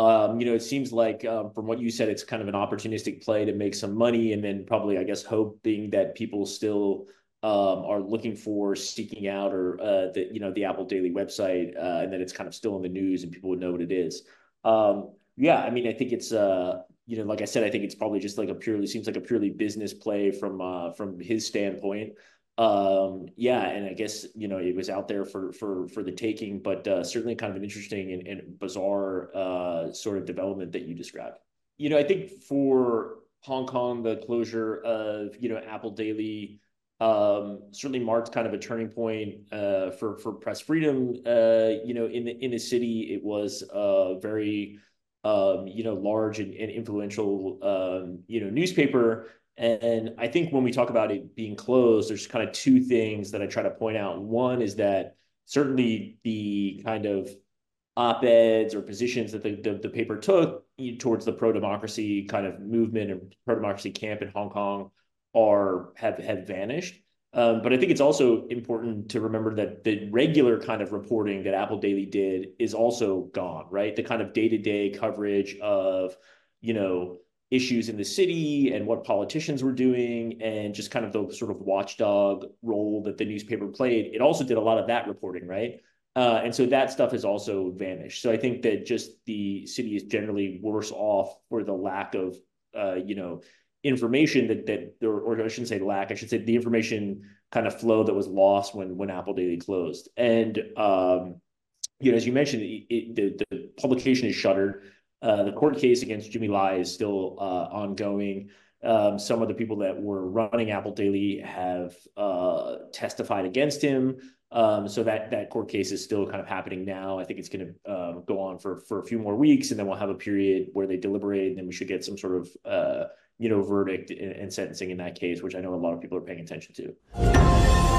Um, you know, it seems like um, from what you said, it's kind of an opportunistic play to make some money, and then probably, I guess, hoping that people still um, are looking for, seeking out, or uh, the you know the Apple Daily website, uh, and that it's kind of still in the news and people would know what it is. Yeah, I mean, I think it's uh, you know, like I said, I think it's probably just like a purely seems like a purely business play from from his standpoint. Um, yeah, and I guess you know it was out there for for for the taking, but uh, certainly kind of an interesting and, and bizarre uh, sort of development that you described. You know, I think for Hong Kong, the closure of you know Apple Daily um, certainly marked kind of a turning point uh, for for press freedom. Uh, you know, in the in the city, it was a very um, you know large and, and influential um, you know newspaper and I think when we talk about it being closed, there's kind of two things that I try to point out. One is that certainly the kind of op-eds or positions that the, the, the paper took towards the pro-democracy kind of movement and pro-democracy camp in Hong Kong are have have vanished. Um, but I think it's also important to remember that the regular kind of reporting that Apple Daily did is also gone, right? The kind of day-to-day coverage of, you know, issues in the city and what politicians were doing and just kind of the sort of watchdog role that the newspaper played. It also did a lot of that reporting, right? Uh, and so that stuff has also vanished. So I think that just the city is generally worse off for the lack of, uh, you know, information that that or, or I shouldn't say lack, I should say the information kind of flow that was lost when when Apple Daily closed. And um, you know, as you mentioned, it, it, the the publication is shuttered. Uh, the court case against Jimmy Lai is still uh, ongoing. Um, some of the people that were running Apple Daily have uh, testified against him. Um, so that that court case is still kind of happening now. I think it's going to um, go on for for a few more weeks, and then we'll have a period where they deliberate, and then we should get some sort of uh, you know verdict and sentencing in that case, which I know a lot of people are paying attention to.